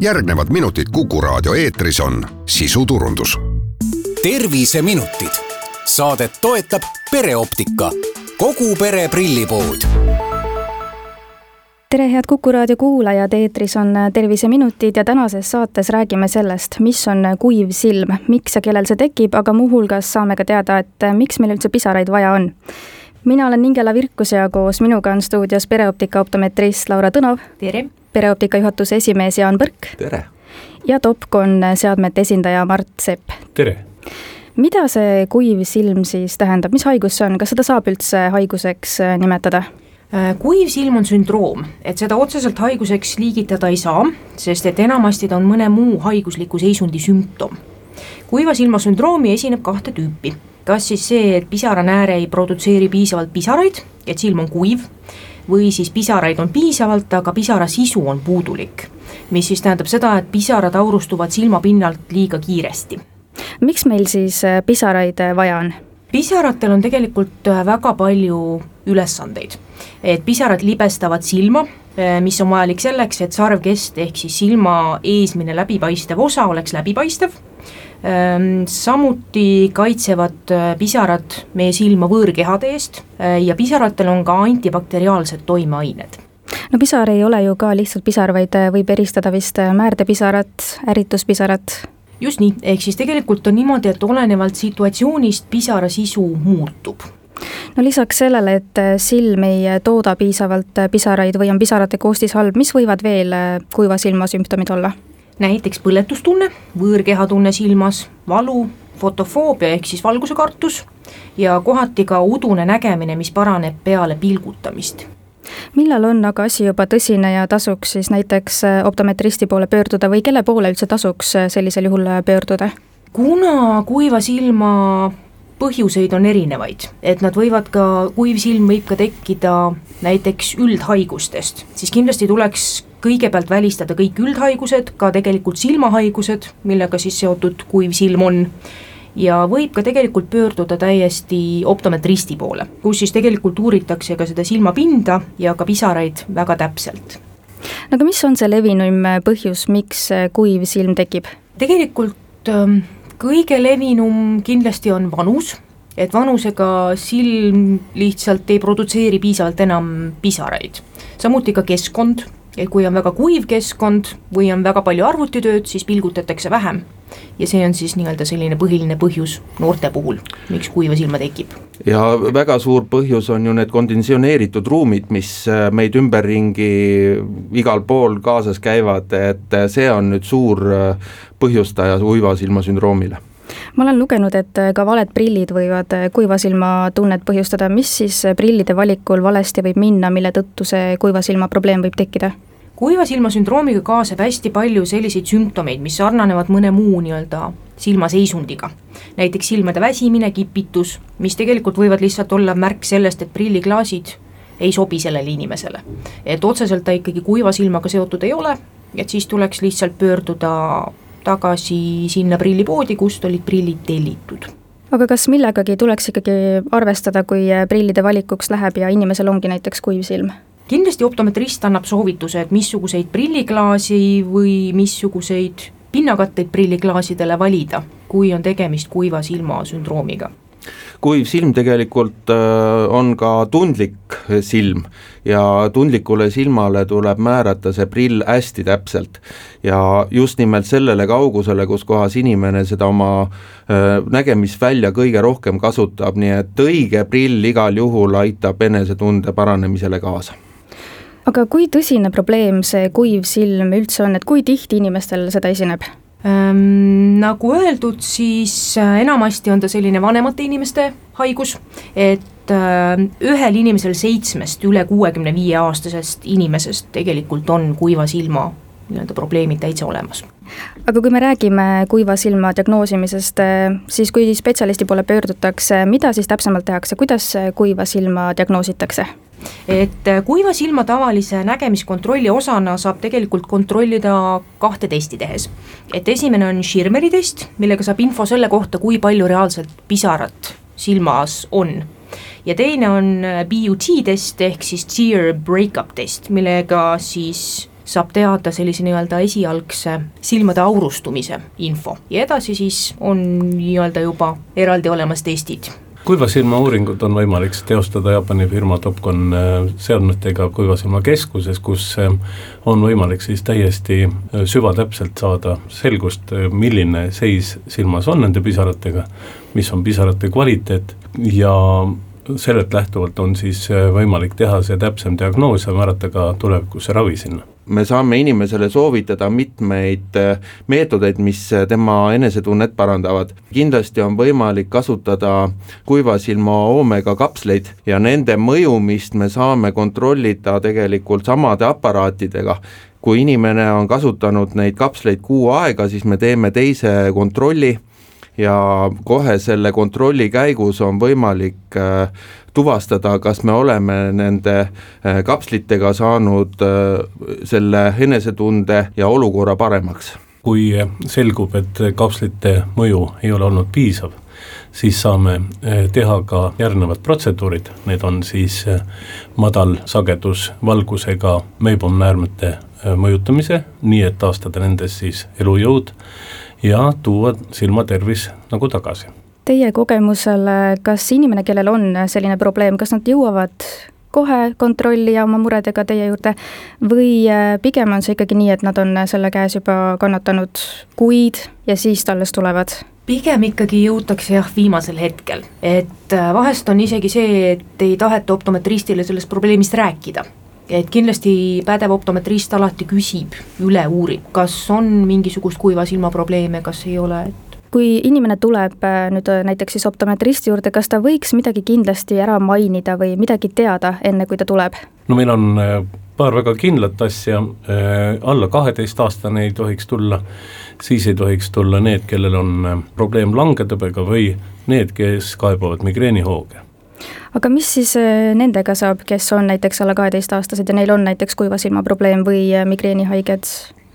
järgnevad minutid Kuku raadio eetris on sisuturundus. terviseminutid, saadet toetab pereoptika, kogu pere prillipood tere, head Kuku raadio kuulajad, eetris on Terviseminutid ja tänases saates räägime sellest, mis on kuiv silm, miks ja kellel see tekib, aga muuhulgas saame ka teada, et miks meil üldse pisaraid vaja on. mina olen Ingela Virkus ja koos minuga on stuudios pereoptika optometrist Laura Tõnov. tere! Pereoptika juhatuse esimees Jaan Põrk. tere! ja Topcon seadmete esindaja Mart Sepp. tere! mida see kuiv silm siis tähendab, mis haigus see on, kas seda saab üldse haiguseks äh, nimetada? Äh, kuiv silm on sündroom, et seda otseselt haiguseks liigitada ei saa, sest et enamasti ta on mõne muu haigusliku seisundi sümptom. kuiva silma sündroomi esineb kahte tüüpi, kas siis see, et pisaranääre ei produtseeri piisavalt pisaraid, et silm on kuiv, või siis pisaraid on piisavalt, aga pisara sisu on puudulik. mis siis tähendab seda, et pisarad aurustuvad silmapinnalt liiga kiiresti. miks meil siis äh, pisaraid äh, vaja on? pisaratel on tegelikult äh, väga palju ülesandeid, et pisarad libestavad silma, mis on vajalik selleks, et sarvkest ehk siis silma eesmine läbipaistev osa oleks läbipaistev samuti kaitsevad äh, pisarad meie silma võõrkehade eest äh, ja pisaratel on ka antibakteriaalsed toimeained no pisar ei ole ju ka lihtsalt pisar, vaid äh, võib eristada vist määrdepisarat, ärrituspisarat. just nii, ehk siis tegelikult on niimoodi, et olenevalt situatsioonist pisara sisu muutub no lisaks sellele, et silm ei tooda piisavalt pisaraid või on pisarate koostis halb, mis võivad veel kuiva silma sümptomid olla? Näiteks põletustunne, võõrkehatunne silmas, valu, fotofoobia ehk siis valguse kartus ja kohati ka udune nägemine, mis paraneb peale pilgutamist millal on aga asi juba tõsine ja tasuks siis näiteks äh, optometristi poole pöörduda või kelle poole üldse tasuks äh, sellisel juhul äh, pöörduda? kuna kuiva silma põhjuseid on erinevaid, et nad võivad ka, kuiv silm võib ka tekkida näiteks üldhaigustest, siis kindlasti tuleks kõigepealt välistada kõik üldhaigused, ka tegelikult silmahaigused, millega siis seotud kuiv silm on ja võib ka tegelikult pöörduda täiesti optometristi poole, kus siis tegelikult uuritakse ka seda silmapinda ja ka pisaraid väga täpselt. no aga mis on see levinum põhjus, miks kuiv silm tekib? tegelikult ähm, kõige levinum kindlasti on vanus, et vanusega silm lihtsalt ei produtseeri piisavalt enam pisaraid. samuti ka keskkond, kui on väga kuiv keskkond või on väga palju arvutitööd, siis pilgutatakse vähem. ja see on siis nii-öelda selline põhiline põhjus noorte puhul, miks kuiva silma tekib. ja väga suur põhjus on ju need konditsioneeritud ruumid, mis äh, meid ümberringi igal pool kaasas käivad, et äh, see on nüüd suur äh, põhjustaja kuiva silma sündroomile ma olen lugenud, et ka valed prillid võivad kuiva silma tunnet põhjustada, mis siis prillide valikul valesti võib minna, mille tõttu see kuiva silma probleem võib tekkida? kuiva silma sündroomiga kaasneb hästi palju selliseid sümptomeid, mis sarnanevad mõne muu nii-öelda silmaseisundiga. näiteks silmade väsimine, kipitus, mis tegelikult võivad lihtsalt olla märk sellest, et prilliklaasid ei sobi sellele inimesele. et otseselt ta ikkagi kuiva silmaga seotud ei ole, et siis tuleks lihtsalt pöörduda tagasi sinna prillipoodi, kust olid prillid tellitud aga kas millegagi tuleks ikkagi arvestada, kui prillide valikuks läheb ja inimesel ongi näiteks kuiv silm? kindlasti optometrist annab soovituse, et missuguseid prilliklaasi või missuguseid pinnakatteid prilliklaasidele valida, kui on tegemist kuiva silma sündroomiga kuiv silm tegelikult äh, on ka tundlik silm ja tundlikule silmale tuleb määrata see prill hästi täpselt. ja just nimelt sellele kaugusele, kus kohas inimene seda oma äh, nägemisvälja kõige rohkem kasutab, nii et õige prill igal juhul aitab enesetunde paranemisele kaasa aga kui tõsine probleem see kuiv silm üldse on, et kui tihti inimestel seda esineb? Ehm, nagu öeldud, siis äh, enamasti on ta selline vanemate inimeste haigus, et äh, ühel inimesel seitsmest üle kuuekümne viie aastasest inimesest tegelikult on kuiva silma nii-öelda probleemid täitsa olemas. aga kui me räägime kuiva silma diagnoosimisest, äh, siis kui spetsialisti poole pöördutakse, mida siis täpsemalt tehakse, kuidas kuiva silma diagnoositakse? Et äh, kuiva silma tavalise nägemiskontrolli osana saab tegelikult kontrollida kahte testi tehes. et esimene on Schirmeri test, millega saab info selle kohta, kui palju reaalselt pisarat silmas on. ja teine on äh, BUT test ehk siis tear breakup test, millega siis saab teada sellise nii-öelda esialgse silmade aurustumise info ja edasi siis on nii-öelda juba eraldi olemas testid kuivasilma uuringut on võimalik teostada Jaapani firma Topcon äh, seadmetega kuivasilma keskuses, kus äh, on võimalik siis täiesti äh, süvatäpselt saada selgust, milline seis silmas on nende pisaratega, mis on pisarate kvaliteet ja sellelt lähtuvalt on siis võimalik teha see täpsem diagnoos ja määrata ka tulevikus ravi sinna. Me saame inimesele soovitada mitmeid äh, meetodeid, mis äh, tema enesetunnet parandavad. kindlasti on võimalik kasutada kuivasilma oomega kapsleid ja nende mõjumist me saame kontrollida tegelikult samade aparaatidega. Kui inimene on kasutanud neid kapsleid kuu aega, siis me teeme teise kontrolli ja kohe selle kontrolli käigus on võimalik äh, tuvastada, kas me oleme nende äh, kapslitega saanud äh, selle enesetunde ja olukorra paremaks. kui selgub, et kapslite mõju ei ole olnud piisav, siis saame teha ka järgnevad protseduurid, need on siis madalsagedusvalgusega meibommäärmete mõjutamise, nii et taastada nendes siis elujõud ja tuua silmatervis nagu tagasi. Teie kogemusel, kas inimene, kellel on selline probleem, kas nad jõuavad kohe kontrollija oma muredega teie juurde või äh, pigem on see ikkagi nii, et nad on selle käes juba kannatanud kuid ja siis ta alles tulevad? pigem ikkagi jõutakse jah, viimasel hetkel, et äh, vahest on isegi see, et ei taheta optometristile sellest probleemist rääkida et kindlasti pädev optometrist alati küsib, üle uurib, kas on mingisugust kuiva silma probleeme, kas ei ole, et kui inimene tuleb äh, nüüd äh, näiteks siis optometristi juurde, kas ta võiks midagi kindlasti ära mainida või midagi teada, enne kui ta tuleb? no meil on äh, paar väga kindlat asja, alla kaheteistaastane ei tohiks tulla, siis ei tohiks tulla need, kellel on probleem langetõbega või need, kes kaebavad migreenihooge aga mis siis äh, nendega saab, kes on näiteks alla kaheteistaastased ja neil on näiteks kuiva silma probleem või äh, migreenihaiged?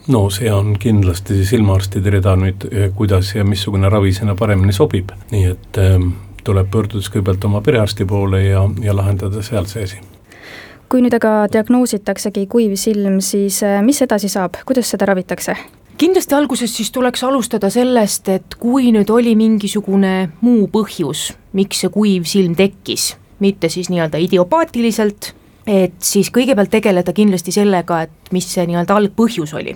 no see on kindlasti silmaarstide rida nüüd, äh, kuidas ja missugune ravi sinna paremini sobib, nii et ähm, tuleb pöörduda siis kõigepealt oma perearsti poole ja, ja lahendada seal see asi kui nüüd aga diagnoositaksegi kuiv silm, siis mis edasi saab, kuidas seda ravitakse? Kindlasti alguses siis tuleks alustada sellest, et kui nüüd oli mingisugune muu põhjus, miks see kuiv silm tekkis, mitte siis nii-öelda idiopaatiliselt, et siis kõigepealt tegeleda kindlasti sellega, et mis see nii-öelda algpõhjus oli.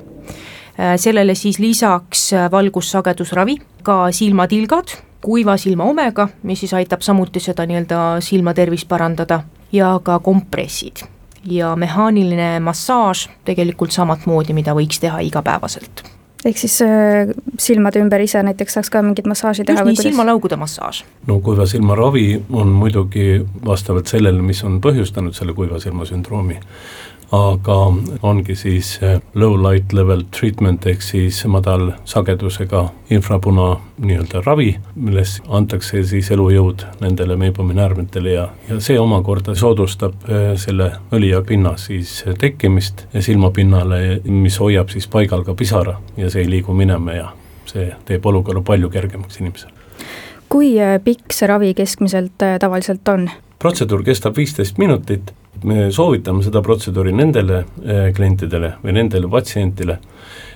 Äh, sellele siis lisaks äh, valgussagedusravi, ka silmatilgad, kuiva silma omega, mis siis aitab samuti seda nii-öelda silmatervist parandada, ja ka kompressid ja mehaaniline massaaž tegelikult samat moodi, mida võiks teha igapäevaselt ehk siis äh, silmade ümber ise näiteks saaks ka mingit massaaži teha? just nii, silmalaugude massaaž. no kuiva silma ravi on muidugi vastavalt sellele, mis on põhjustanud selle kuiva silma sündroomi aga ongi siis low light level treatment ehk siis madalsagedusega infrapuna nii-öelda ravi, milles antakse siis elujõud nendele meibominäärmetele ja, ja see omakorda soodustab äh, selle õlija pinna siis tekkimist silmapinnale, mis hoiab siis paigal ka pisara ja see ei liigu minema ja see teeb olukorra palju kergemaks inimesele. kui pikk see ravi keskmiselt tavaliselt on? protseduur kestab viisteist minutit me soovitame seda protseduuri nendele eh, klientidele või nendele patsientidele,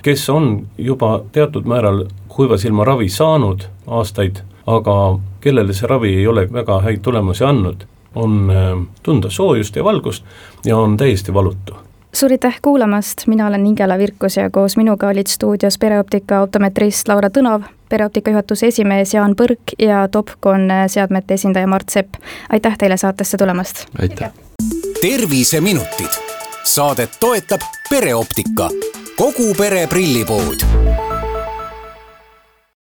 kes on juba teatud määral kuiva silma ravi saanud aastaid, aga kellele see ravi ei ole väga häid tulemusi andnud, on eh, tunda soojust ja valgust ja on täiesti valutu suur aitäh kuulamast, mina olen Ingela Virkus ja koos minuga olid stuudios pereoptika optometrist Laura Tõnov, pereoptika juhatuse esimees Jaan Põrk ja Topcon seadmete esindaja Mart Sepp. aitäh teile saatesse tulemast! aitäh! Terviseminutid. Saadet toetab pereoptika, kogu pere prillipood